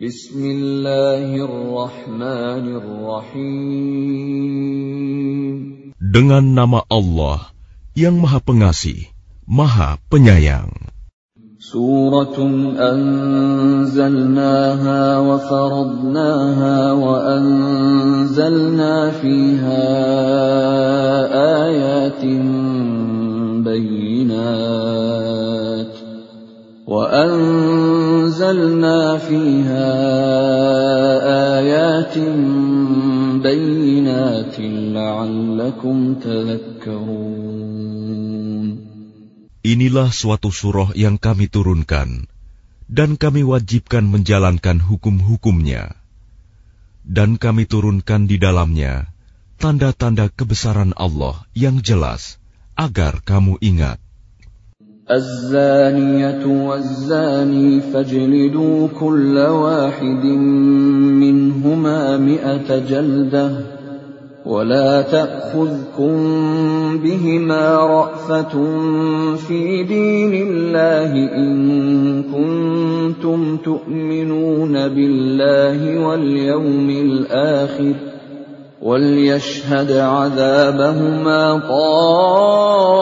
Bismillahirrahmanirrahim. Dengan nama Allah yang Maha Pengasih, Maha Penyayang. سورة أنزلناها وفرضناها وأنزلنا فيها آيات بينات وأنزلنا فيها آيات بينات لعلكم تذكرون Inilah suatu surah yang kami turunkan, dan kami wajibkan menjalankan hukum-hukumnya. Dan kami turunkan di dalamnya tanda-tanda kebesaran Allah yang jelas, agar kamu ingat. الزانية والزاني فاجلدوا كل واحد منهما مئة جلدة ولا تأخذكم بهما رأفة في دين الله إن كنتم تؤمنون بالله واليوم الآخر وليشهد عذابهما طائفة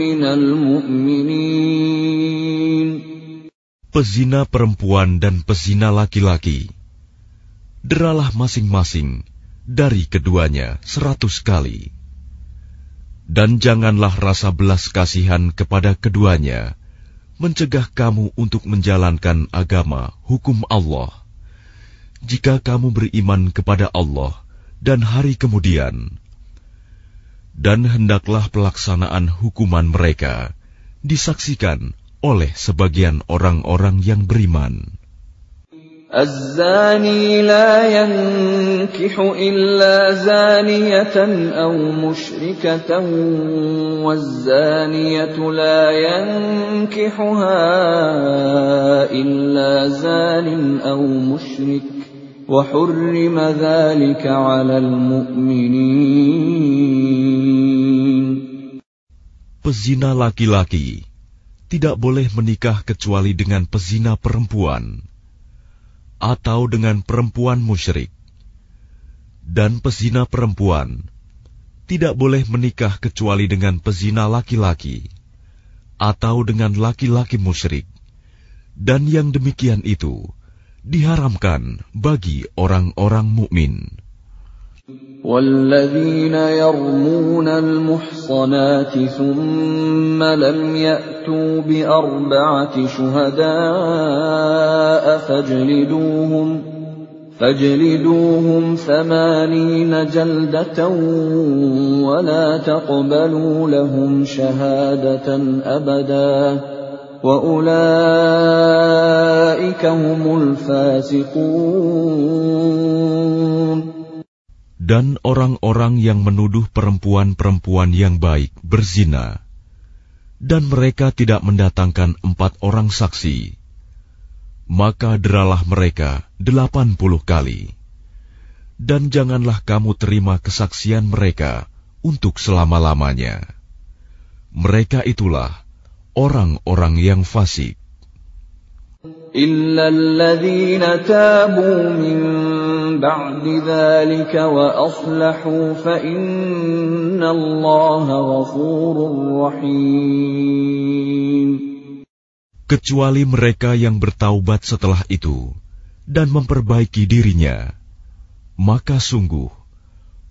من المؤمنين Pezina perempuan dan pezina laki-laki deralah masing-masing dari keduanya seratus kali. Dan janganlah rasa belas kasihan kepada keduanya mencegah kamu untuk menjalankan agama hukum Allah. Jika kamu beriman kepada Allah dan hari kemudian, dan hendaklah pelaksanaan hukuman mereka disaksikan oleh sebagian orang-orang yang beriman. الزاني لا ينكح إلا زانية أو مشركة والزانية لا ينكحها إلا زان أو مشرك وحرم ذلك على المؤمنين Pezina laki-laki tidak boleh menikah kecuali dengan pezina perempuan atau dengan perempuan musyrik. Dan pezina perempuan tidak boleh menikah kecuali dengan pezina laki-laki atau dengan laki-laki musyrik. Dan yang demikian itu diharamkan bagi orang-orang mukmin. والذين يرمون المحصنات ثم لم يأتوا بأربعة شهداء فاجلدوهم فاجلدوهم ثمانين جلدة ولا تقبلوا لهم شهادة أبدا Dan orang-orang yang menuduh perempuan-perempuan yang baik berzina, dan mereka tidak mendatangkan empat orang saksi, maka deralah mereka delapan puluh kali. Dan janganlah kamu terima kesaksian mereka untuk selama-lamanya. Mereka itulah orang-orang yang fasik. إلا الذين تابوا من بعد ذلك وأصلحوا فإن الله غفور رحيم Kecuali mereka yang bertaubat setelah itu dan memperbaiki dirinya, maka sungguh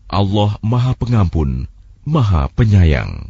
Allah Maha Pengampun, Maha Penyayang.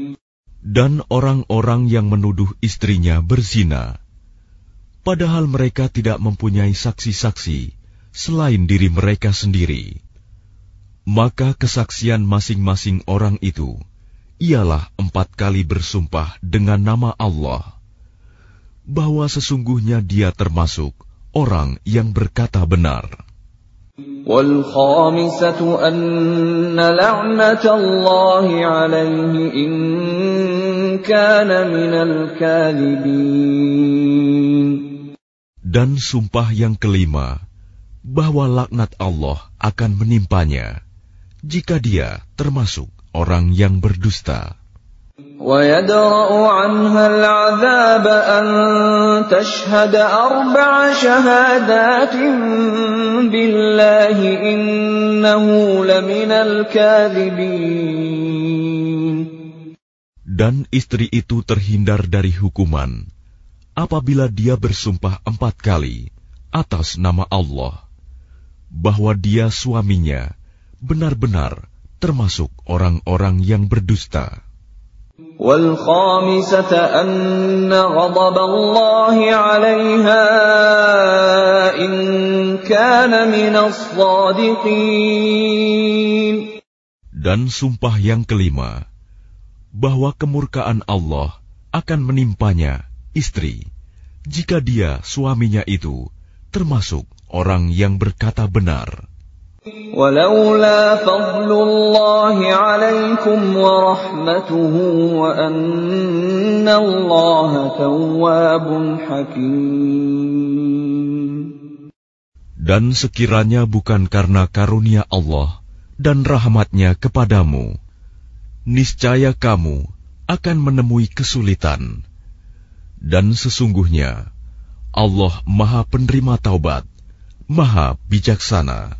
Dan orang-orang yang menuduh istrinya berzina, padahal mereka tidak mempunyai saksi-saksi selain diri mereka sendiri, maka kesaksian masing-masing orang itu ialah empat kali bersumpah dengan nama Allah bahwa sesungguhnya dia termasuk orang yang berkata benar. والخامسة أن لعنة الله عليه إن كان من الكاذبين Dan sumpah yang kelima, bahwa laknat Allah akan menimpanya jika dia termasuk orang yang berdusta. ويدرأ عنها العذاب أن تشهد أربع شهادات بالله إنه لمن الكاذبين Dan istri itu terhindar dari hukuman apabila dia bersumpah empat kali atas nama Allah bahwa dia suaminya benar-benar termasuk orang-orang yang berdusta. والخامسة أن غضب الله عليها إن كان من الصادقين Dan sumpah yang kelima, bahwa kemurkaan Allah akan menimpanya istri, jika dia suaminya itu termasuk orang yang berkata benar. ولولا فضل الله عليكم ورحمته وأن الله تواب حكيم Dan sekiranya bukan karena karunia Allah dan rahmatnya kepadamu, niscaya kamu akan menemui kesulitan. Dan sesungguhnya, Allah maha penerima taubat, maha bijaksana.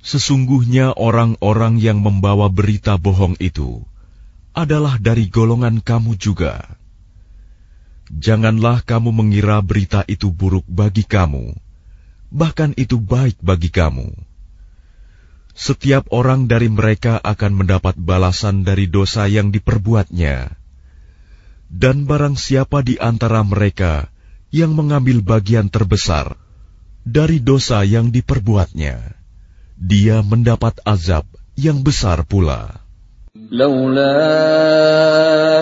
Sesungguhnya orang-orang yang membawa berita bohong itu adalah dari golongan kamu juga. Janganlah kamu mengira berita itu buruk bagi kamu, bahkan itu baik bagi kamu. Setiap orang dari mereka akan mendapat balasan dari dosa yang diperbuatnya, dan barang siapa di antara mereka yang mengambil bagian terbesar dari dosa yang diperbuatnya dia mendapat azab yang besar pula. لولا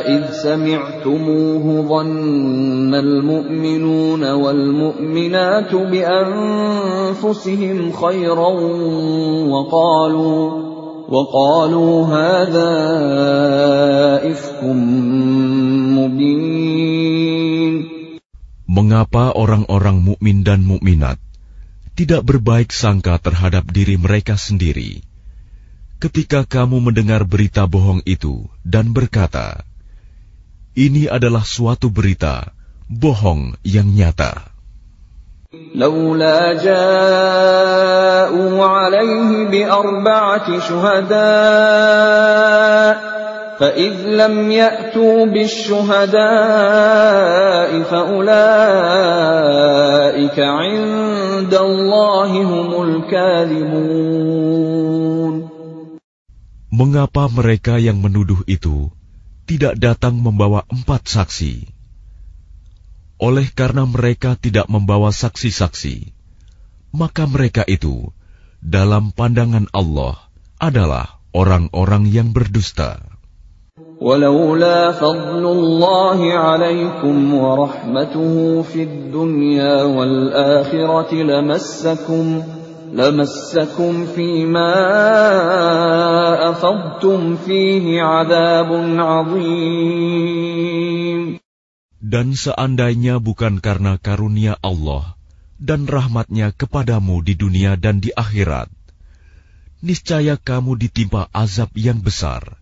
إذ سمعتموه ظن المؤمنون والمؤمنات بأنفسهم خيرا وقالوا وقالوا هذا إفك مبين Mengapa orang-orang mukmin dan mukminat tidak berbaik sangka terhadap diri mereka sendiri. Ketika kamu mendengar berita bohong itu dan berkata, "Ini adalah suatu berita bohong yang nyata." لولا جاءوا عليه بأربعة شهداء فإذ لم يأتوا بالشهداء فأولئك عند الله هم الكاذبون Mengapa mereka yang menuduh itu tidak datang membawa empat saksi? Oleh karena mereka tidak membawa saksi-saksi, maka mereka itu dalam pandangan Allah adalah orang-orang yang berdusta. ولولا فضل الله عليكم ورحمته في الدنيا والآخرة لمسكم لمسكم فيما أفضتم فيه عذاب عظيم Dan seandainya bukan karena karunia Allah dan rahmatnya kepadamu di dunia dan di akhirat, niscaya kamu ditimpa azab yang besar,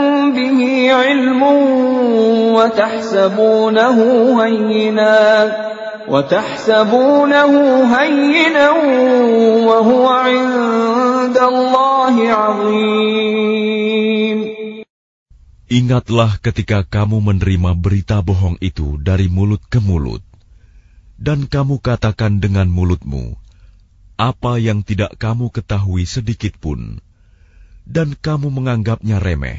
به علم وتحسبونه هينا وتحسبونه هينا وهو عند الله عظيم Ingatlah ketika kamu menerima berita bohong itu dari mulut ke mulut, dan kamu katakan dengan mulutmu apa yang tidak kamu ketahui sedikit pun, dan kamu menganggapnya remeh,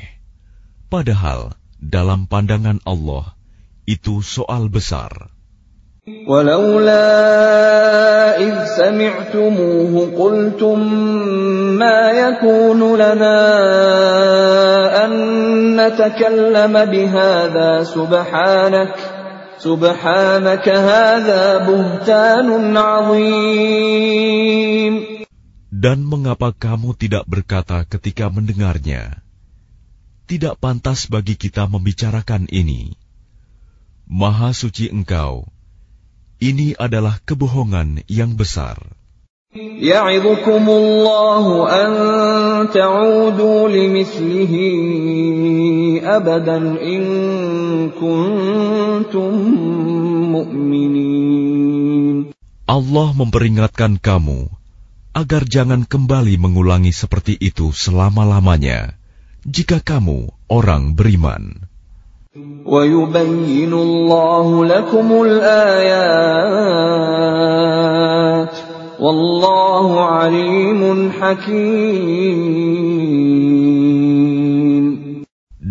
padahal dalam pandangan Allah itu soal besar. ولولا إذ سمعتموه قلتم ما يكون لنا أن نتكلم بهذا سبحانك سبحانك هذا بهتان عظيم Dan mengapa kamu tidak berkata ketika mendengarnya, tidak pantas bagi kita membicarakan ini. Maha suci Engkau, ini adalah kebohongan yang besar. Allah memperingatkan kamu agar jangan kembali mengulangi seperti itu selama-lamanya jika kamu orang beriman.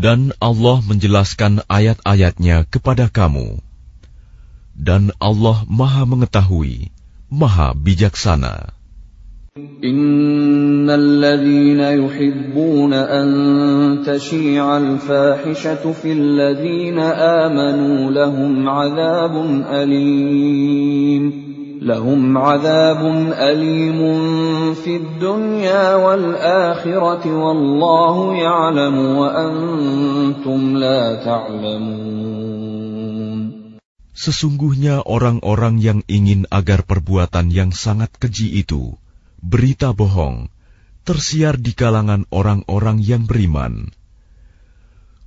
Dan Allah menjelaskan ayat-ayatnya kepada kamu. Dan Allah maha mengetahui, maha bijaksana. إن الذين يحبون أن تشيع الفاحشة في الذين آمنوا لهم عذاب أليم لهم عذاب أليم في الدنيا والآخرة والله يعلم وأنتم لا تعلمون Sesungguhnya orang-orang yang ingin agar perbuatan yang sangat keji itu berita bohong tersiar di kalangan orang-orang yang beriman.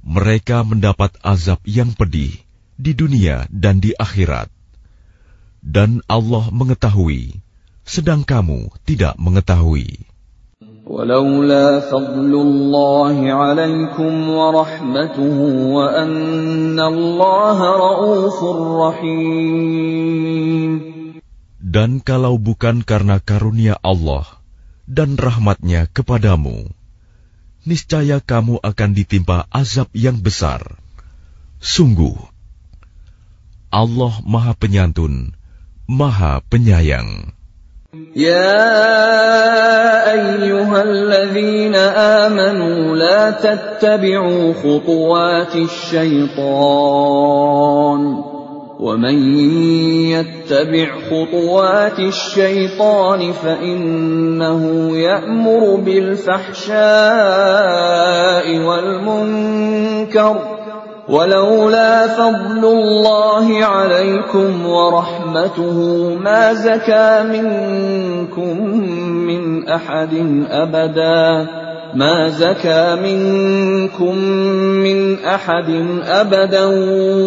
Mereka mendapat azab yang pedih di dunia dan di akhirat. Dan Allah mengetahui, sedang kamu tidak mengetahui. ولولا فضل الله عليكم ورحمته وأن الله رؤوف رحيم Dan kalau bukan karena karunia Allah dan rahmatnya kepadamu, niscaya kamu akan ditimpa azab yang besar. Sungguh, Allah Maha Penyantun, Maha Penyayang. يا أيها الذين آمنوا لا تتبعوا خطوات الشيطان ومن يتبع خطوات الشيطان فإنه يأمر بالفحشاء والمنكر ولولا فضل الله عليكم ورحمته ما زكى منكم من أحد أبدا ما زكى منكم من أحد أبدا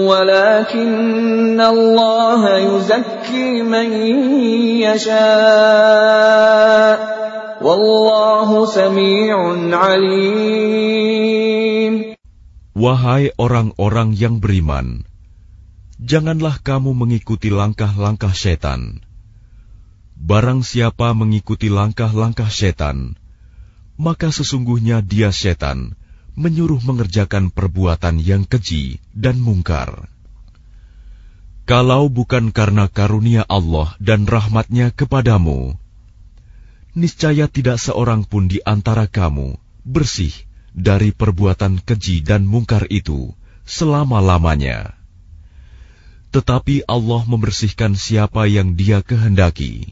ولكن الله يزكي من يشاء والله سميع عليم Wahai orang-orang yang beriman, janganlah kamu mengikuti langkah-langkah setan. Barang siapa mengikuti langkah-langkah setan, maka sesungguhnya dia setan menyuruh mengerjakan perbuatan yang keji dan mungkar. Kalau bukan karena karunia Allah dan rahmatnya kepadamu, niscaya tidak seorang pun di antara kamu bersih dari perbuatan keji dan mungkar itu selama-lamanya. Tetapi Allah membersihkan siapa yang Dia kehendaki,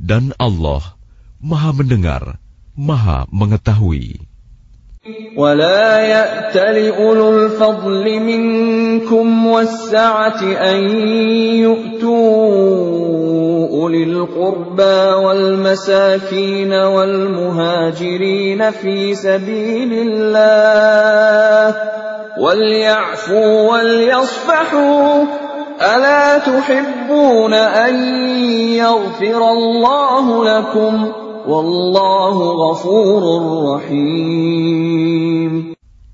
dan Allah Maha Mendengar, Maha Mengetahui. ولا يأت لأولو الفضل منكم والسعة أن يؤتوا أولي القربى والمساكين والمهاجرين في سبيل الله وليعفوا وليصفحوا ألا تحبون أن يغفر الله لكم Wallahu ghafurur rahim.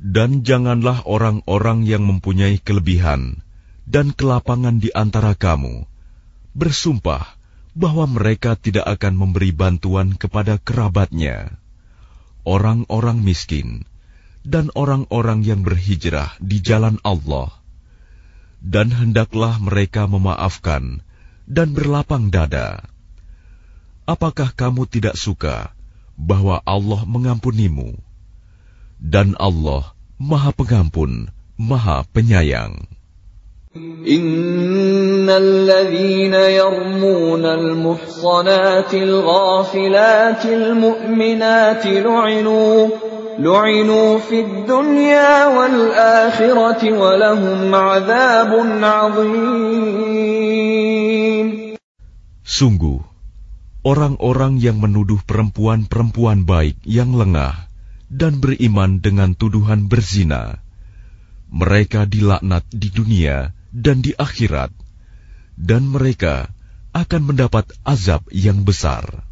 Dan janganlah orang-orang yang mempunyai kelebihan dan kelapangan di antara kamu bersumpah bahwa mereka tidak akan memberi bantuan kepada kerabatnya, orang-orang miskin, dan orang-orang yang berhijrah di jalan Allah. Dan hendaklah mereka memaafkan dan berlapang dada. Apakah kamu tidak suka bahwa Allah mengampunimu? Dan Allah Maha Pengampun, Maha Penyayang. إن الذين يرمون المحصنات الغافلات المؤمنات لعنوا لعنوا في الدنيا والآخرة ولهم عذاب عظيم Sungguh, orang-orang yang menuduh perempuan-perempuan baik yang lengah dan beriman dengan tuduhan berzina, mereka dilaknat di dunia dan di akhirat, dan mereka akan mendapat azab yang besar.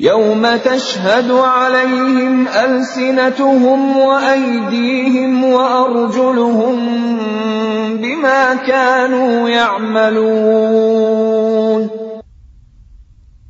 يوم تشهد عليهم ألسنتهم وأيديهم وأرجلهم بما كانوا يعملون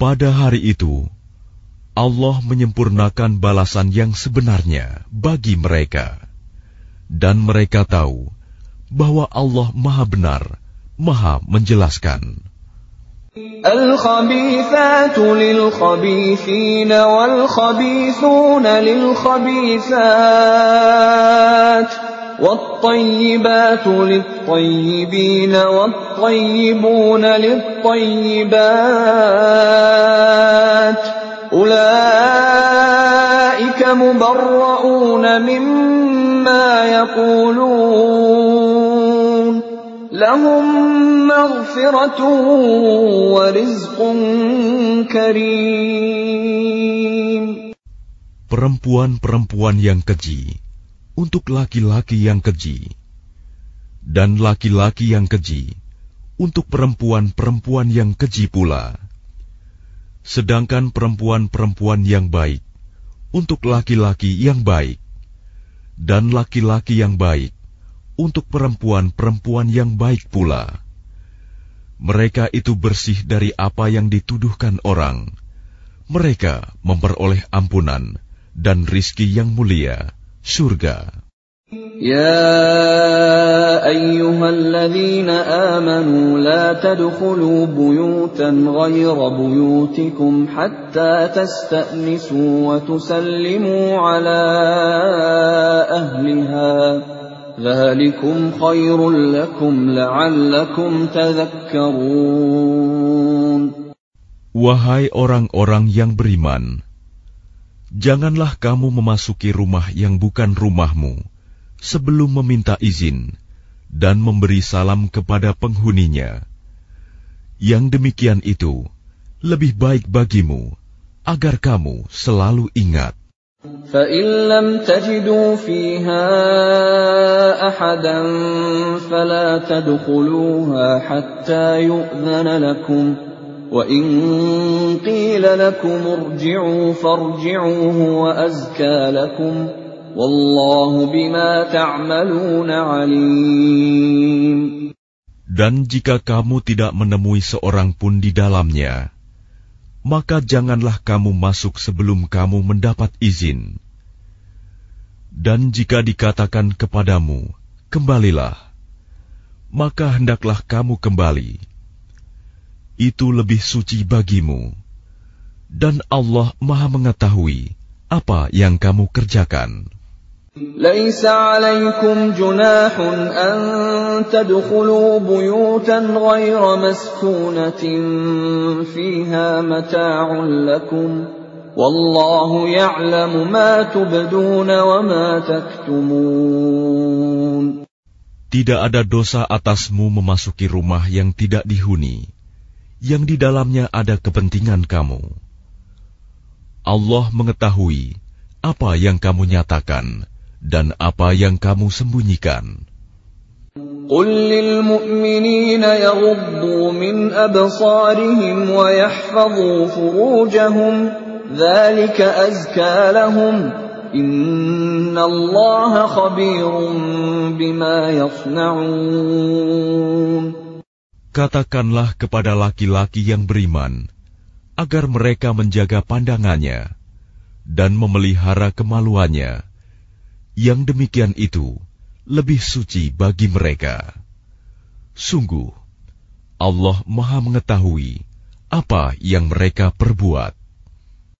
Pada hari itu, Allah menyempurnakan balasan yang sebenarnya bagi mereka, dan mereka tahu bahwa Allah Maha Benar, Maha Menjelaskan. الخبيثات للخبيثين والخبيثون للخبيثات والطيبات للطيبين والطيبون للطيبات. أولئك مبرؤون مما يقولون. لهم مغفرة ورزق كريم. Perempuan-perempuan yang keji. Untuk laki-laki yang keji, dan laki-laki yang keji untuk perempuan-perempuan yang keji pula. Sedangkan perempuan-perempuan yang baik untuk laki-laki yang baik, dan laki-laki yang baik untuk perempuan-perempuan yang baik pula. Mereka itu bersih dari apa yang dituduhkan orang. Mereka memperoleh ampunan dan rizki yang mulia, surga. يا أيها الذين آمنوا لا تدخلوا بيوتا غير بيوتكم حتى تستأنسوا وتسلموا على أهلها ذلكم خير لكم لعلكم تذكرون Wahai orang-orang yang beriman, janganlah kamu memasuki rumah yang bukan rumahmu sebelum meminta izin dan memberi salam kepada penghuninya. Yang demikian itu lebih baik bagimu agar kamu selalu ingat. فإن لم تجدوا فيها أحدا فلا تدخلوها حتى يؤذن لكم وإن قيل لكم ارجعوا فارجعوا هو أزكى لكم والله بما تعملون عليم Dan jika kamu tidak menemui seorang pun di dalamnya, maka janganlah kamu masuk sebelum kamu mendapat izin. Dan jika dikatakan kepadamu, "Kembalilah," maka hendaklah kamu kembali. itu lebih suci bagimu, dan Allah Maha Mengetahui apa yang kamu kerjakan. ليس عليكم جناح أن تدخلوا بيوتا غير مسكونة فيها متاع لكم والله يعلم ما تبدون وما تكتمون Tidak ada dosa atasmu memasuki rumah yang tidak dihuni, yang di dalamnya ada kepentingan kamu. Allah mengetahui apa yang kamu nyatakan dan apa yang kamu sembunyikan. قل للمؤمنين يغضوا من أبصارهم ويحفظوا فروجهم ذلك أزكى لهم إن الله خبير بما يصنعون Katakanlah kepada laki-laki yang beriman, agar mereka menjaga pandangannya dan memelihara kemaluannya. Yang demikian itu lebih suci bagi mereka. Sungguh, Allah Maha Mengetahui apa yang mereka perbuat.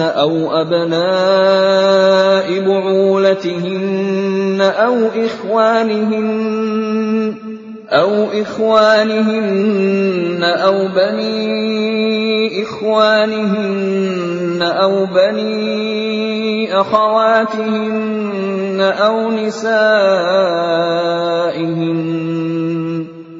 أو أبناء بعولتهن أو إخوانهن أو إخوانهن أو بني إخوانهن أو بني أخواتهن أو نسائهن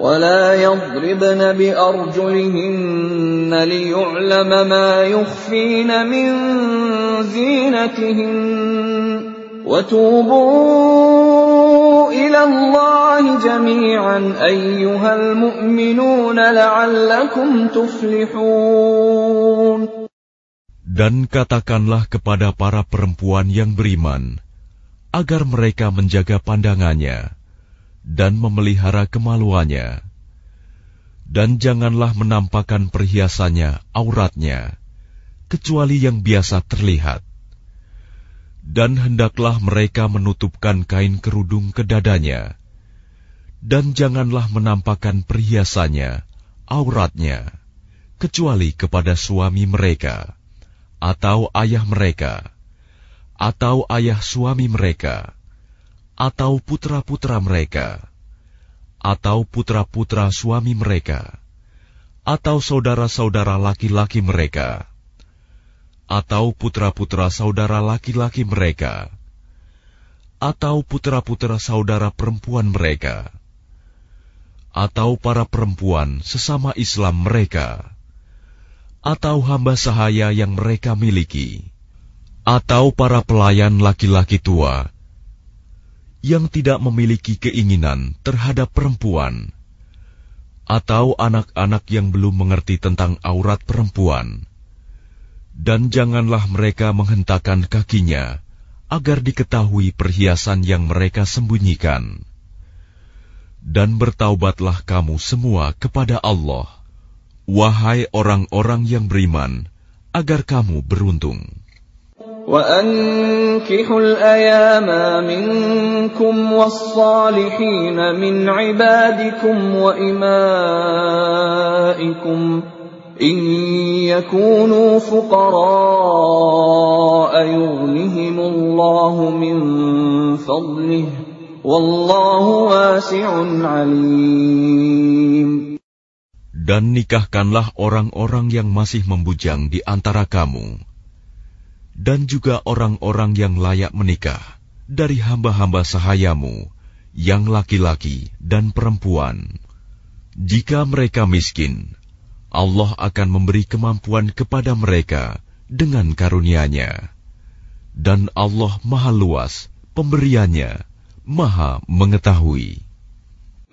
ولا يضربن بأرجلهن ليعلم ما يخفين من زينتهن وتوبوا إلى الله جميعا أيها المؤمنون لعلكم تفلحون Dan katakanlah kepada para perempuan yang beriman, agar mereka menjaga pandangannya, dan memelihara kemaluannya. Dan janganlah menampakkan perhiasannya, auratnya, kecuali yang biasa terlihat. Dan hendaklah mereka menutupkan kain kerudung ke dadanya. Dan janganlah menampakkan perhiasannya, auratnya, kecuali kepada suami mereka, atau ayah mereka, atau ayah suami mereka, atau putra-putra mereka, atau putra-putra suami mereka, atau saudara-saudara laki-laki mereka, atau putra-putra saudara laki-laki mereka, atau putra-putra saudara perempuan mereka, atau para perempuan sesama Islam mereka, atau hamba sahaya yang mereka miliki, atau para pelayan laki-laki tua yang tidak memiliki keinginan terhadap perempuan, atau anak-anak yang belum mengerti tentang aurat perempuan, dan janganlah mereka menghentakkan kakinya agar diketahui perhiasan yang mereka sembunyikan. Dan bertaubatlah kamu semua kepada Allah, wahai orang-orang yang beriman, agar kamu beruntung. وأنكحوا الأيام منكم والصالحين من عبادكم وإمائكم إن يكونوا فقراء يغنهم الله من فضله والله واسع عليم Dan nikahkanlah orang-orang yang masih membujang di antara kamu, dan juga orang-orang yang layak menikah dari hamba-hamba sahayamu, yang laki-laki dan perempuan. Jika mereka miskin, Allah akan memberi kemampuan kepada mereka dengan karunia-Nya. Dan Allah Maha Luas pemberiannya, Maha mengetahui.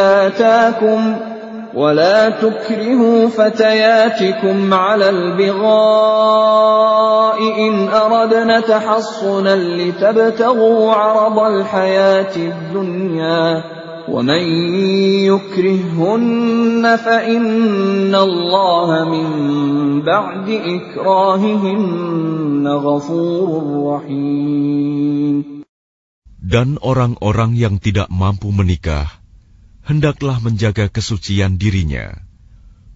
اتاكم ولا تكرهوا فتياتكم على البغاء إن أردنا تحصنا لتبتغوا عرض الحياة الدنيا ومن يكرههن فإن الله من بعد إكراههن غفور رحيم Dan orang-orang yang tidak mampu menikah hendaklah menjaga kesucian dirinya,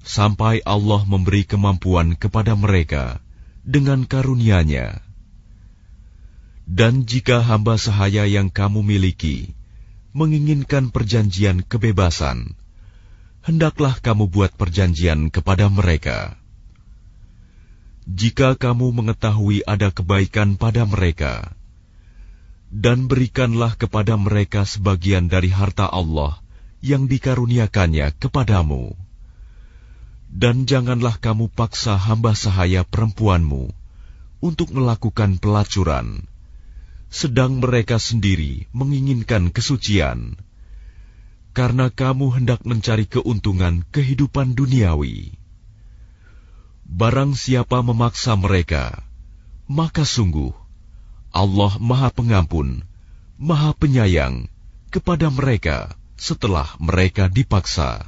sampai Allah memberi kemampuan kepada mereka dengan karunia-Nya. Dan jika hamba sahaya yang kamu miliki menginginkan perjanjian kebebasan, hendaklah kamu buat perjanjian kepada mereka. Jika kamu mengetahui ada kebaikan pada mereka, dan berikanlah kepada mereka sebagian dari harta Allah yang dikaruniakannya kepadamu. Dan janganlah kamu paksa hamba sahaya perempuanmu untuk melakukan pelacuran, sedang mereka sendiri menginginkan kesucian, karena kamu hendak mencari keuntungan kehidupan duniawi. Barang siapa memaksa mereka, maka sungguh Allah Maha Pengampun, Maha Penyayang kepada mereka setelah mereka dipaksa.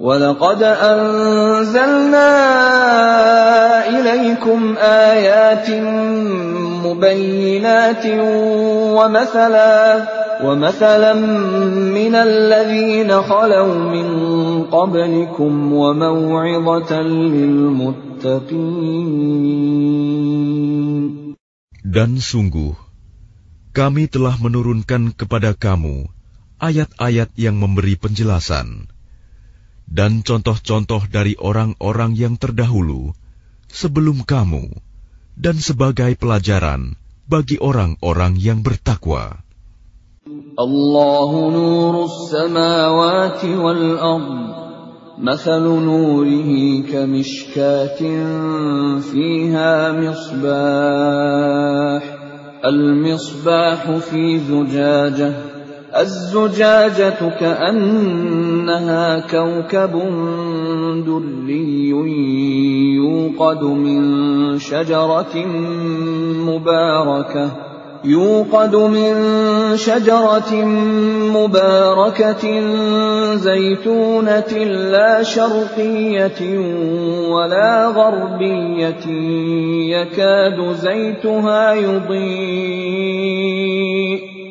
ولقد أنزلنا إليكم آيات مبينات ومثلا ومثلا من الذين خلوا من قبلكم وموعظة للمتقين Dan sungguh, kami telah menurunkan kepada kamu ayat-ayat yang memberi penjelasan dan contoh-contoh dari orang-orang yang terdahulu sebelum kamu, dan sebagai pelajaran bagi orang-orang yang bertakwa. الله نور السماوات والأرض مثل نوره كمشكاة فيها مصباح المصباح في زجاجة الزجاجة كأنها كوكب دري يوقد من شجرة مباركة يوقد من شجرة مباركة زيتونة لا شرقية ولا غربية يكاد زيتها يضيء.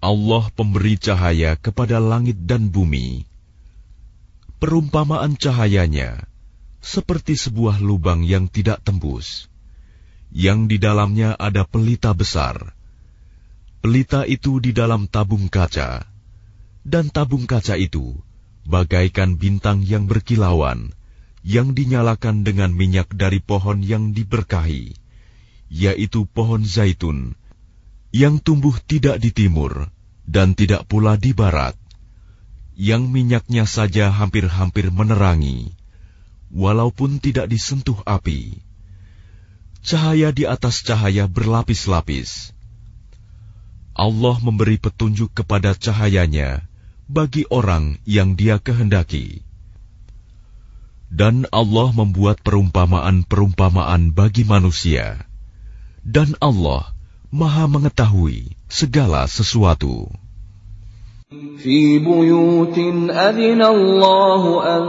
Allah pemberi cahaya kepada langit dan bumi. Perumpamaan cahayanya seperti sebuah lubang yang tidak tembus, yang di dalamnya ada pelita besar. Pelita itu di dalam tabung kaca, dan tabung kaca itu bagaikan bintang yang berkilauan, yang dinyalakan dengan minyak dari pohon yang diberkahi, yaitu pohon zaitun, yang tumbuh tidak di timur dan tidak pula di barat, yang minyaknya saja hampir-hampir menerangi, walaupun tidak disentuh api. Cahaya di atas cahaya berlapis-lapis. Allah memberi petunjuk kepada cahayanya bagi orang yang Dia kehendaki. Dan Allah membuat perumpamaan-perumpamaan bagi manusia. Dan Allah Maha mengetahui segala sesuatu. في بيوت أذن الله أن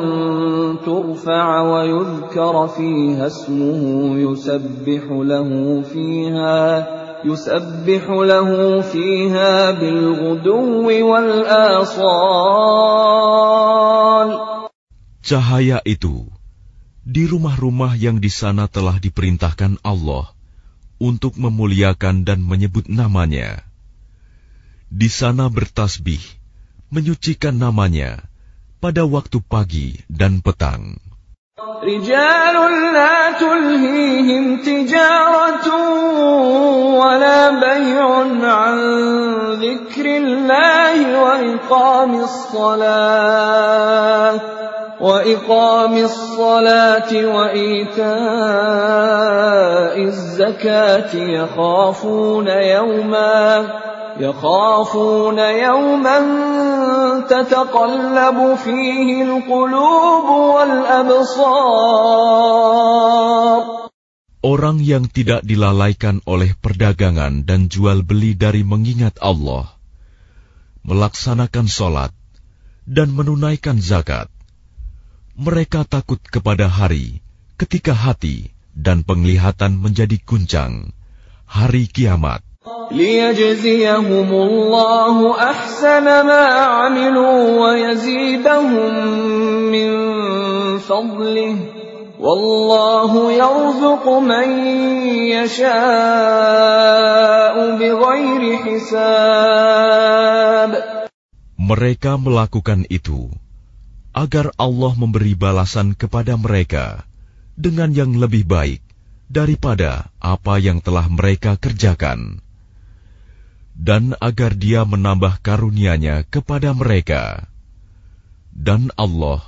ترفع ويذكر فيها اسمه يسبح له فيها يسبح له فيها بالغدو والآصال Cahaya itu di rumah-rumah yang di sana telah diperintahkan Allah untuk memuliakan dan menyebut namanya. Di sana bertasbih, menyucikan namanya pada waktu pagi dan petang. رجال لا تلهيهم تجارة ولا بيع عن ذكر الله وإقام الصلاة وإقام الصلاة وإيتاء الزكاة يخافون يوما يخافون يوما تتقلب فيه القلوب والأبصار Orang yang tidak dilalaikan oleh perdagangan dan jual beli dari mengingat Allah, melaksanakan sholat, dan menunaikan zakat, mereka takut kepada hari ketika hati dan penglihatan menjadi guncang, hari kiamat. ليجزيهم الله أحسن ما عملوا ويزيدهم من فضله والله يرزق من يشاء بغير حساب Mereka melakukan itu agar Allah memberi balasan kepada mereka dengan yang lebih baik daripada apa yang telah mereka kerjakan, dan agar Dia menambah karunia-Nya kepada mereka. Dan Allah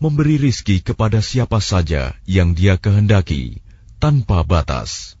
memberi rizki kepada siapa saja yang Dia kehendaki tanpa batas.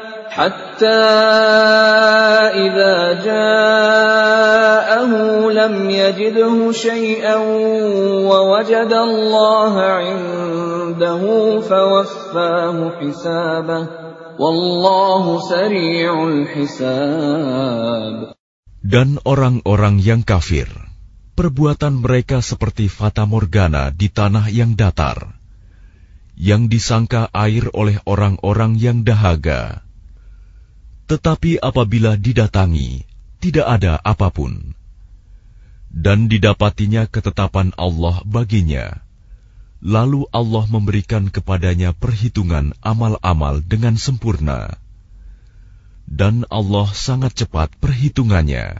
حتى إذا جاءه لم يجده شيئا ووجد الله عنده فوفاه حسابه والله سريع الحساب Dan orang-orang yang kafir, perbuatan mereka seperti fata morgana di tanah yang datar, yang disangka air oleh orang-orang yang dahaga. tetapi apabila didatangi, tidak ada apa pun. Dan didapatinya ketetapan Allah baginya. Lalu Allah memberikan kepadanya perhitungan amal-amal dengan sempurna. Dan Allah sangat cepat perhitungannya.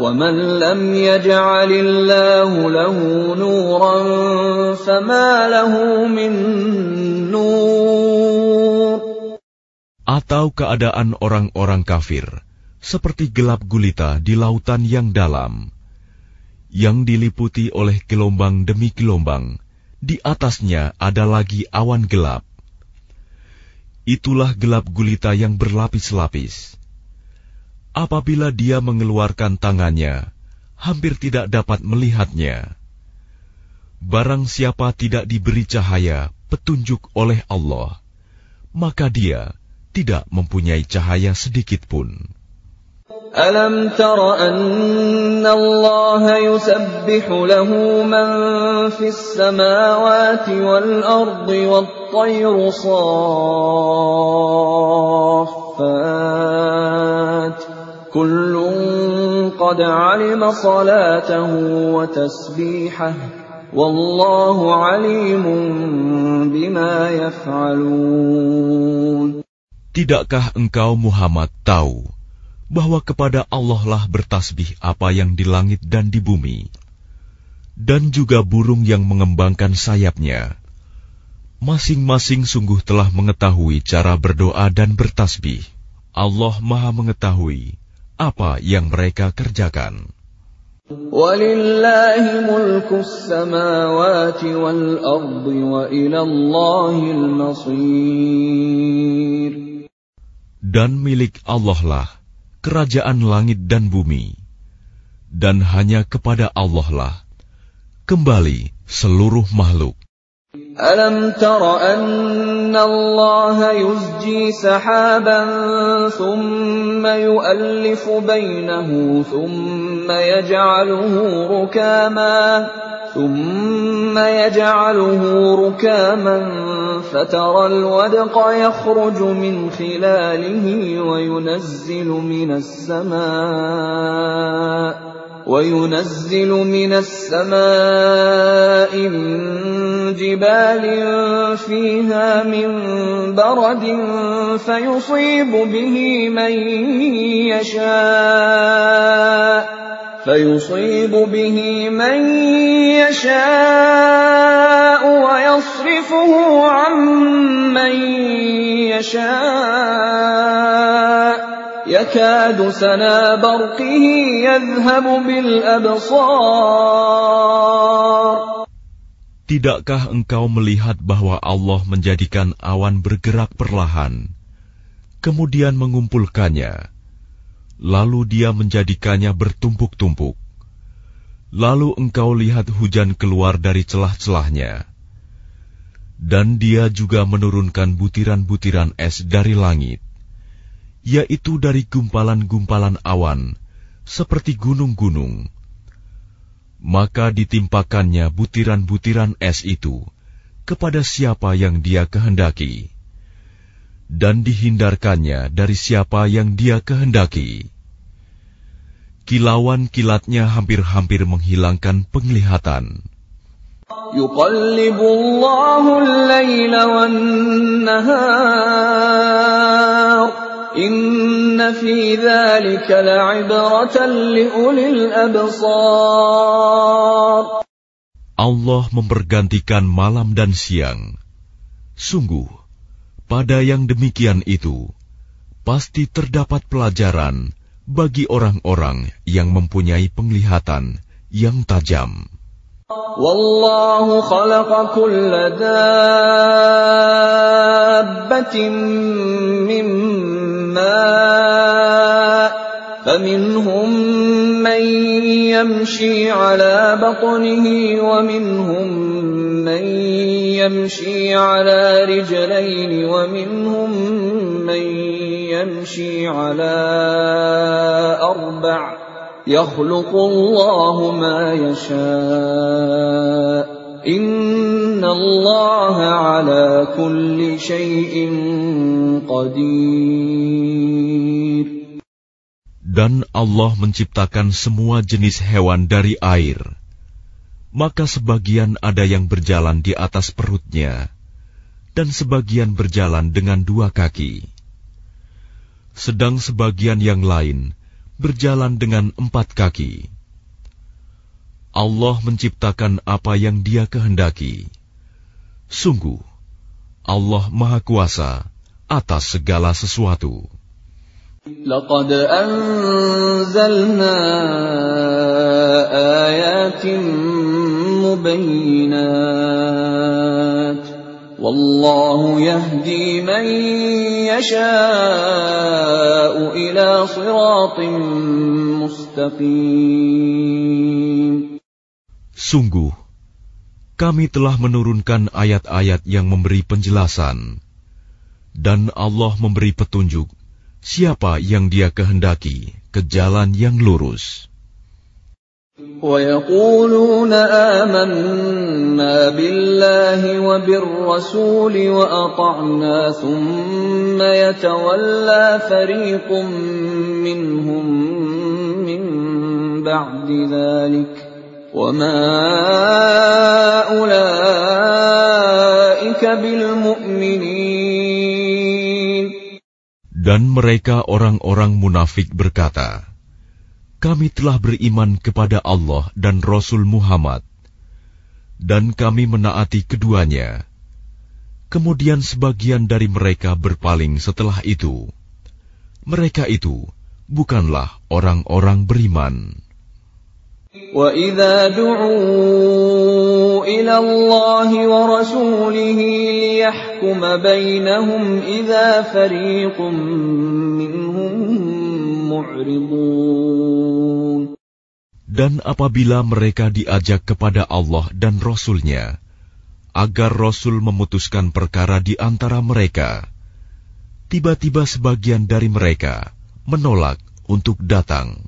ومن لم يجعل الله له نورا فما له من نور Atau keadaan orang-orang kafir, seperti gelap gulita di lautan yang dalam, yang diliputi oleh gelombang demi gelombang, di atasnya ada lagi awan gelap. Itulah gelap gulita yang berlapis-lapis. Apabila dia mengeluarkan tangannya, hampir tidak dapat melihatnya. Barang siapa tidak diberi cahaya petunjuk oleh Allah, maka dia tidak mempunyai cahaya sedikit pun. ألم تر أن الله يسبح له من في السماوات والأرض والطير صافات كل قد علم صلاته وتسبيحه والله عليم بما يفعلون Tidakkah engkau Muhammad tahu bahwa kepada Allah lah bertasbih apa yang di langit dan di bumi, dan juga burung yang mengembangkan sayapnya. Masing-masing sungguh telah mengetahui cara berdoa dan bertasbih. Allah Maha Mengetahui apa yang mereka kerjakan. Dan milik Allah lah kerajaan langit dan bumi, dan hanya kepada Allah lah kembali seluruh makhluk. ألم تر أن الله يزجي سحابا ثم يؤلف بينه ثم يجعله ركاما ثم يجعله ركاما فترى الودق يخرج من خلاله وينزل من السماء وينزل من السماء من جبال فيها من برد فيصيب به من يشاء. فيصيب به من يشاء ويصرفه عن من يشاء يكاد سنا برقه يذهب بالأبصار Tidakkah engkau melihat bahwa Allah menjadikan awan bergerak perlahan, kemudian mengumpulkannya, lalu dia menjadikannya bertumpuk-tumpuk. Lalu engkau lihat hujan keluar dari celah-celahnya. Dan dia juga menurunkan butiran-butiran es dari langit, yaitu dari gumpalan-gumpalan awan, seperti gunung-gunung. Maka ditimpakannya butiran-butiran es itu kepada siapa yang dia kehendaki dan dihindarkannya dari siapa yang dia kehendaki. Kilauan kilatnya hampir-hampir menghilangkan penglihatan. Allah mempergantikan malam dan siang. Sungguh, pada yang demikian itu, pasti terdapat pelajaran bagi orang-orang yang mempunyai penglihatan yang tajam. والله خلق كل دابة من ماء فمنهم من يمشي على بطنه ومنهم من يمشي على رجلين ومنهم من يمشي على أربع يخلق الله ما يشاء إن الله على كل شيء قدير Dan Allah menciptakan semua jenis hewan dari air. Maka sebagian ada yang berjalan di atas perutnya, dan sebagian berjalan dengan dua kaki. Sedang sebagian yang lain berjalan dengan empat kaki. Allah menciptakan apa yang Dia kehendaki. Sungguh, Allah Maha Kuasa atas segala sesuatu. لقد أنزلنا آيات مبينات والله يهدي من يشاء إلى صراط مستقيم Sungguh, kami telah menurunkan ayat-ayat yang memberi penjelasan, dan Allah memberi petunjuk siapa yang Dia kehendaki ke jalan yang lurus. ويقولون آمنا بالله وبالرسول وأطعنا ثم يتولى فريق منهم من بعد ذلك وما أولئك بالمؤمنين Dan mereka orang-orang munafik berkata, kami telah beriman kepada Allah dan Rasul Muhammad, dan kami menaati keduanya. Kemudian sebagian dari mereka berpaling setelah itu. Mereka itu bukanlah orang-orang beriman. وَإِذَا دُعُوا إِلَى اللَّهِ وَرَسُولِهِ لِيَحْكُمَ بَيْنَهُمْ إِذَا فَرِيقٌ مِّنْهُم مُّعْرِضُونَ dan apabila mereka diajak kepada Allah dan Rasul-Nya, agar Rasul memutuskan perkara di antara mereka, tiba-tiba sebagian dari mereka menolak untuk datang.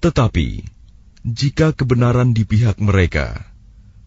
Tetapi, jika kebenaran di pihak mereka,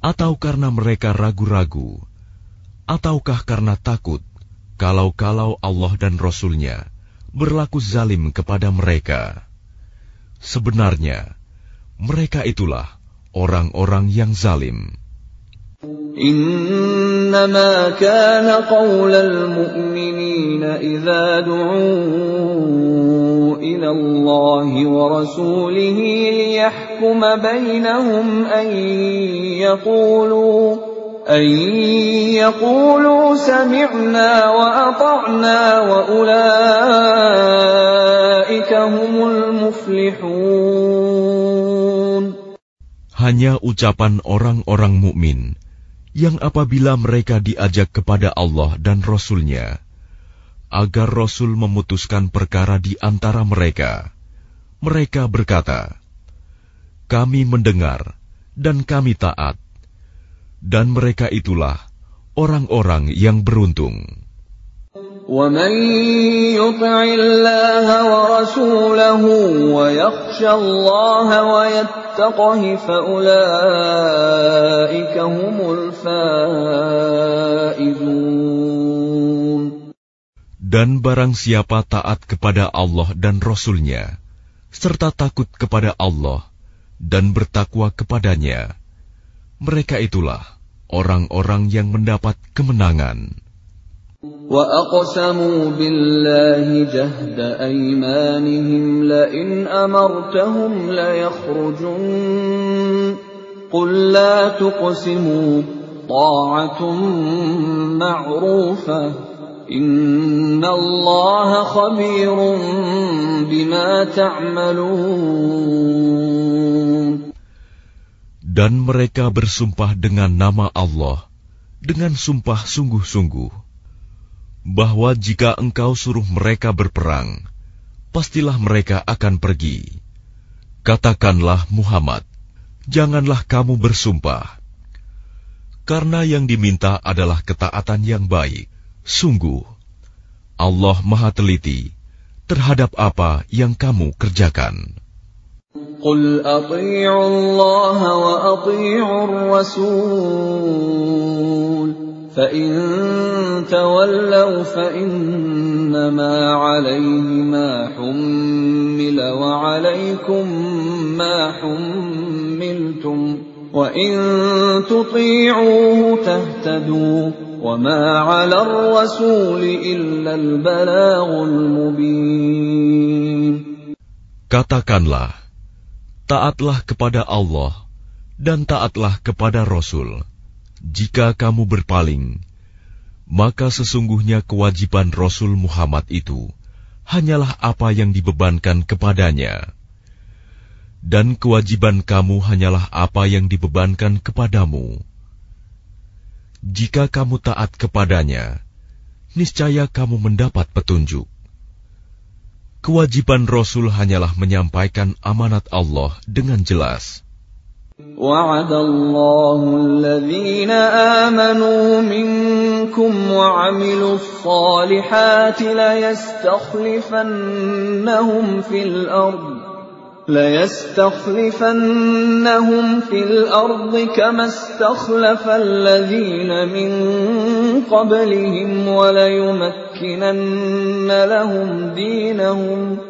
Atau karena mereka ragu-ragu? Ataukah karena takut kalau-kalau Allah dan Rasul-Nya berlaku zalim kepada mereka? Sebenarnya, mereka itulah orang-orang yang zalim. إنما كان قول المؤمنين إذا دعوا إلى الله ورسوله ليحكم بينهم أن يقولوا أن يقولوا سمعنا وأطعنا وأولئك هم المفلحون. Hanya ucapan orang-orang mukmin yang apabila mereka diajak kepada Allah dan Rasul-Nya, agar Rasul memutuskan perkara di antara mereka, mereka berkata, Kami mendengar dan kami taat, dan mereka itulah orang-orang yang beruntung. ومن يطع الله ورسوله ويخشى الله ويتقه فأولئك هم الفائزون Dan barang siapa taat kepada Allah dan Rasul-Nya, serta takut kepada Allah dan bertakwa kepadanya, mereka itulah orang-orang yang mendapat kemenangan. وأقسموا بالله جهد أيمانهم لئن أمرتهم ليخرجن قل لا تقسموا طاعة معروفة إن الله خبير بما تعملون Dan mereka bersumpah dengan nama Allah, dengan sumpah sungguh-sungguh, bahwa jika engkau suruh mereka berperang, pastilah mereka akan pergi. Katakanlah Muhammad, janganlah kamu bersumpah. Karena yang diminta adalah ketaatan yang baik. Sungguh, Allah maha teliti terhadap apa yang kamu kerjakan. قل أطيعوا الله وأطيعوا الرسول فإن تولوا فإنما عليه ما حمل وعليكم ما حملتم وإن تطيعوه تهتدوا وما على الرسول إلا البلاغ المبين Katakanlah, taatlah kepada Allah dan taatlah kepada Rasul. Jika kamu berpaling, maka sesungguhnya kewajiban Rasul Muhammad itu hanyalah apa yang dibebankan kepadanya. Dan kewajiban kamu hanyalah apa yang dibebankan kepadamu. Jika kamu taat kepadanya, niscaya kamu mendapat petunjuk. Kewajiban Rasul hanyalah menyampaikan amanat Allah dengan jelas. وعد الله الذين آمنوا منكم وعملوا الصالحات ليستخلفنهم في الأرض ليستخلفنهم في الأرض كما استخلف الذين من قبلهم وليمكنن لهم دينهم.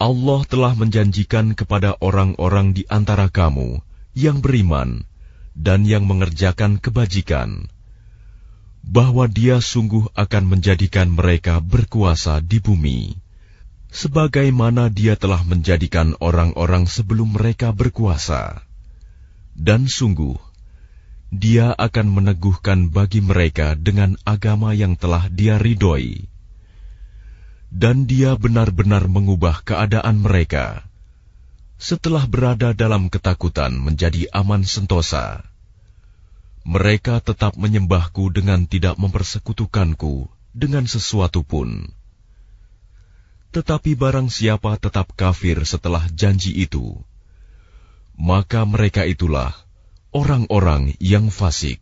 Allah telah menjanjikan kepada orang-orang di antara kamu yang beriman dan yang mengerjakan kebajikan, bahwa Dia sungguh akan menjadikan mereka berkuasa di bumi, sebagaimana Dia telah menjadikan orang-orang sebelum mereka berkuasa. Dan sungguh, Dia akan meneguhkan bagi mereka dengan agama yang telah Dia ridhoi dan dia benar-benar mengubah keadaan mereka. Setelah berada dalam ketakutan menjadi aman sentosa, mereka tetap menyembahku dengan tidak mempersekutukanku dengan sesuatu pun. Tetapi barang siapa tetap kafir setelah janji itu, maka mereka itulah orang-orang yang fasik.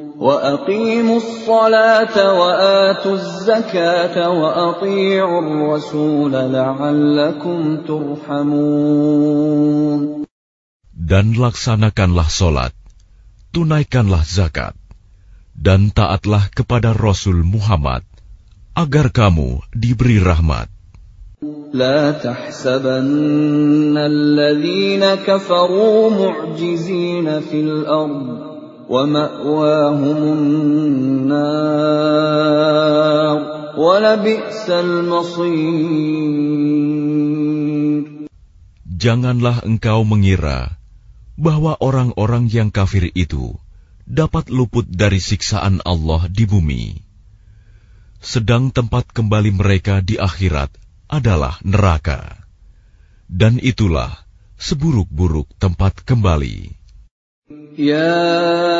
وأقيموا الصلاة وآتوا الزكاة وأطيعوا الرسول لعلكم ترحمون Dan laksanakanlah solat, tunaikanlah zakat, dan taatlah kepada Rasul Muhammad, agar kamu diberi rahmat. لا تحسبن الذين كفروا معجزين في الأرض ومأواهم النار ولبئس المصير Janganlah engkau mengira bahwa orang-orang yang kafir itu dapat luput dari siksaan Allah di bumi. Sedang tempat kembali mereka di akhirat adalah neraka. Dan itulah seburuk-buruk tempat kembali. يا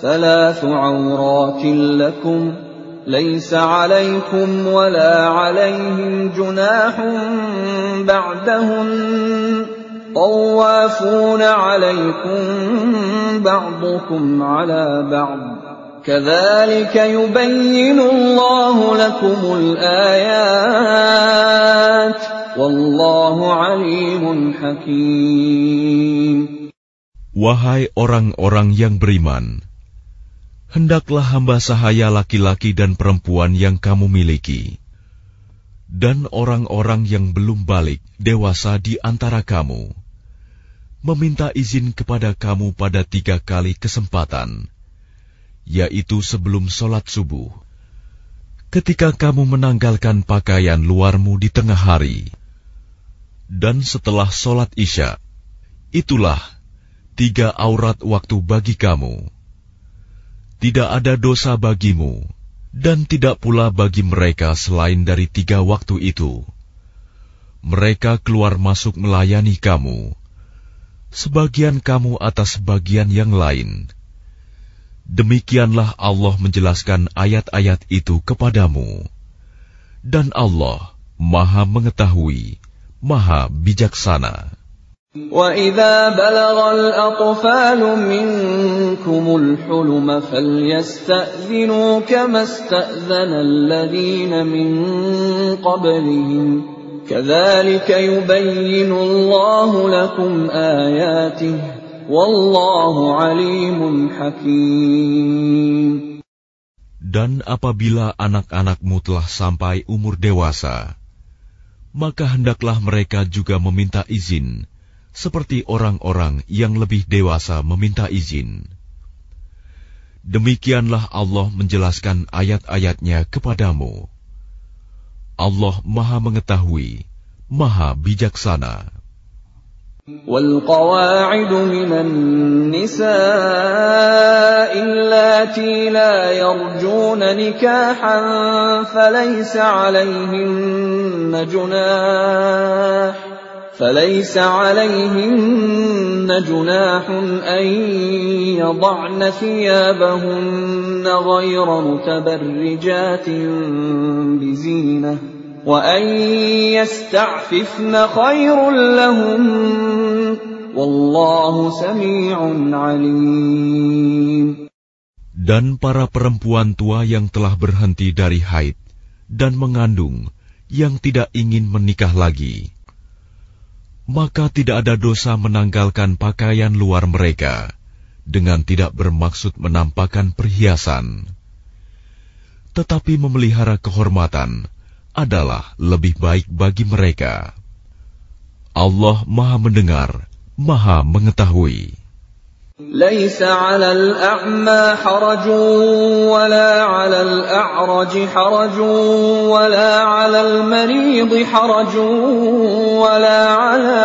ثلاث عورات لكم ليس عليكم ولا عليهم جناح بعدهن. طوافون عليكم بعضكم على بعض. كذلك يبين الله لكم الآيات. والله عليم حكيم. Wahai orang-orang yang beriman, hendaklah hamba sahaya laki-laki dan perempuan yang kamu miliki, dan orang-orang yang belum balik dewasa di antara kamu, meminta izin kepada kamu pada tiga kali kesempatan, yaitu sebelum sholat subuh, ketika kamu menanggalkan pakaian luarmu di tengah hari, dan setelah sholat Isya, itulah tiga aurat waktu bagi kamu. Tidak ada dosa bagimu, dan tidak pula bagi mereka selain dari tiga waktu itu. Mereka keluar masuk melayani kamu, sebagian kamu atas sebagian yang lain Demikianlah Allah menjelaskan ayat-ayat itu kepadamu. Dan Allah Maha Mengetahui, Maha Bijaksana. وَإِذَا بَلَغَ الْأَطْفَالُ مِنكُمُ الْحُلُمَ فَلْيَسْتَأْذِنُوا كَمَا اسْتَأْذَنَ الَّذِينَ مِن قَبْلِهِمْ كَذَلِكَ يُبَيِّنُ اللَّهُ لَكُمْ آيَاتِهِ Wallahu alimun hakim. Dan apabila anak-anakmu telah sampai umur dewasa, maka hendaklah mereka juga meminta izin, seperti orang-orang yang lebih dewasa meminta izin. Demikianlah Allah menjelaskan ayat-ayatnya kepadamu. Allah Maha Mengetahui, Maha Bijaksana. والقواعد من النساء اللاتي لا يرجون نكاحا فليس عليهن جناح فليس عليهن جناح أن يضعن ثيابهن غير متبرجات بزينه وأن يستعففن خير لهم والله سميع عليم Dan para perempuan tua yang telah berhenti dari haid dan mengandung yang tidak ingin menikah lagi, maka tidak ada dosa menanggalkan pakaian luar mereka dengan tidak bermaksud menampakkan perhiasan, tetapi memelihara kehormatan adalah lebih baik bagi mereka. Allah Maha Mendengar, Maha Mengetahui. ليس على الأعمى حرج ولا على الأعرج حرج ولا على المريض حرج ولا على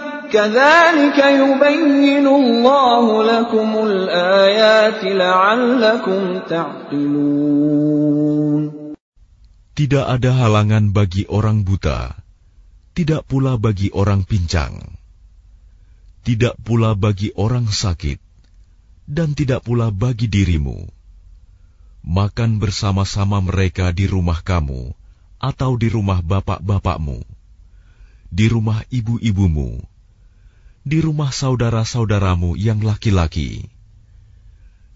Tidak ada halangan bagi orang buta, tidak pula bagi orang pincang, tidak pula bagi orang sakit, dan tidak pula bagi dirimu. Makan bersama-sama mereka di rumah kamu atau di rumah bapak-bapakmu, di rumah ibu-ibumu di rumah saudara-saudaramu yang laki-laki,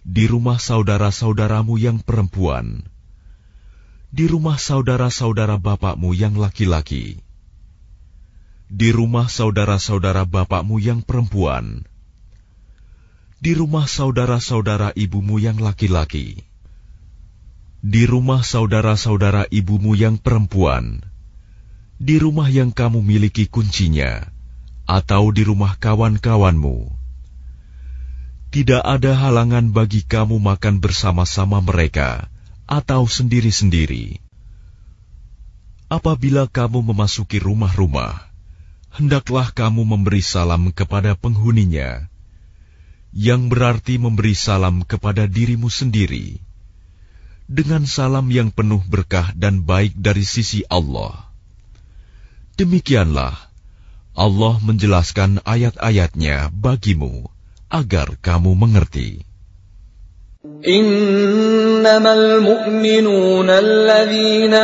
di rumah saudara-saudaramu yang perempuan, di rumah saudara-saudara bapakmu yang laki-laki, di rumah saudara-saudara bapakmu yang perempuan, di rumah saudara-saudara ibumu yang laki-laki, di rumah saudara-saudara ibumu yang perempuan, di rumah yang kamu miliki kuncinya atau di rumah kawan-kawanmu. Tidak ada halangan bagi kamu makan bersama-sama mereka atau sendiri-sendiri. Apabila kamu memasuki rumah-rumah, hendaklah kamu memberi salam kepada penghuninya, yang berarti memberi salam kepada dirimu sendiri, dengan salam yang penuh berkah dan baik dari sisi Allah. Demikianlah Allah menjelaskan ayat-ayatnya bagimu agar kamu mengerti. إنما المؤمنون الذين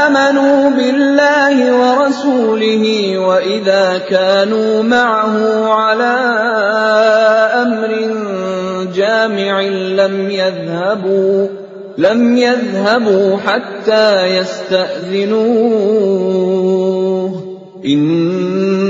آمنوا بالله ورسوله وإذا كانوا معه على أمر جامع لم يذهبوا لم يذهبوا حتى يستأذنوه إن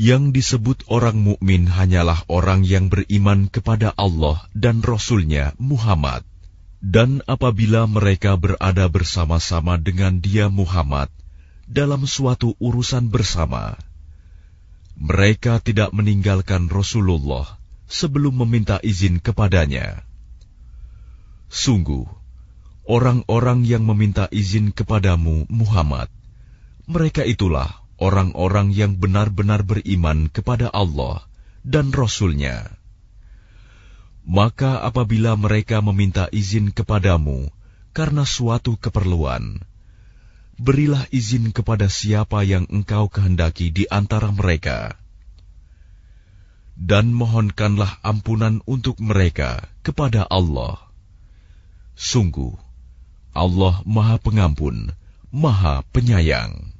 Yang disebut orang mukmin hanyalah orang yang beriman kepada Allah dan Rasul-Nya Muhammad. Dan apabila mereka berada bersama-sama dengan dia Muhammad dalam suatu urusan bersama, mereka tidak meninggalkan Rasulullah sebelum meminta izin kepadanya. Sungguh, orang-orang yang meminta izin kepadamu Muhammad, mereka itulah orang-orang yang benar-benar beriman kepada Allah dan Rasul-Nya. Maka apabila mereka meminta izin kepadamu karena suatu keperluan, berilah izin kepada siapa yang engkau kehendaki di antara mereka. Dan mohonkanlah ampunan untuk mereka kepada Allah. Sungguh, Allah Maha Pengampun, Maha Penyayang.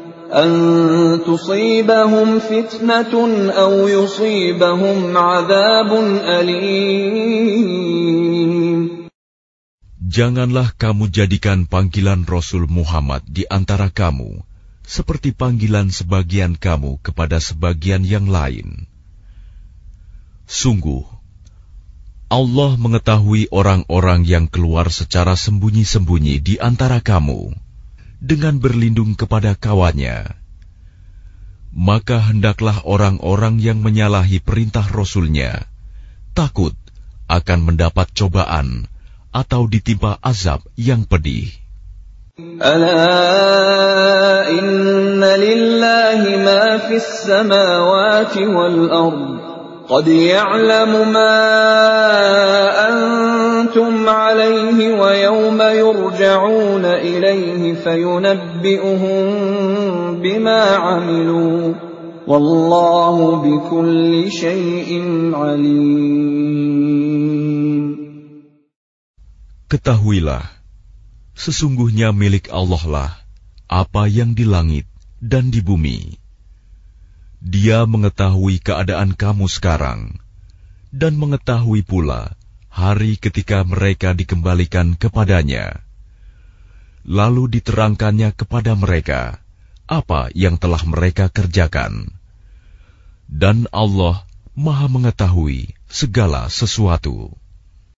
أن تصيبهم فتنة أو يصيبهم عذاب أليم Janganlah kamu jadikan panggilan Rasul Muhammad di antara kamu seperti panggilan sebagian kamu kepada sebagian yang lain. Sungguh, Allah mengetahui orang-orang yang keluar secara sembunyi-sembunyi di antara kamu dengan berlindung kepada kawannya. Maka hendaklah orang-orang yang menyalahi perintah Rasulnya takut akan mendapat cobaan atau ditimpa azab yang pedih. Ala inna lillahi ma fis samawati wal ard قد يعلم ما أنتم عليه ويوم يرجعون إليه فينبئهم بما عملوا والله بكل شيء عليم Ketahuilah, sesungguhnya milik Allah lah apa yang di langit dan di bumi. Dia mengetahui keadaan kamu sekarang, dan mengetahui pula hari ketika mereka dikembalikan kepadanya. Lalu diterangkannya kepada mereka apa yang telah mereka kerjakan. Dan Allah Maha Mengetahui segala sesuatu.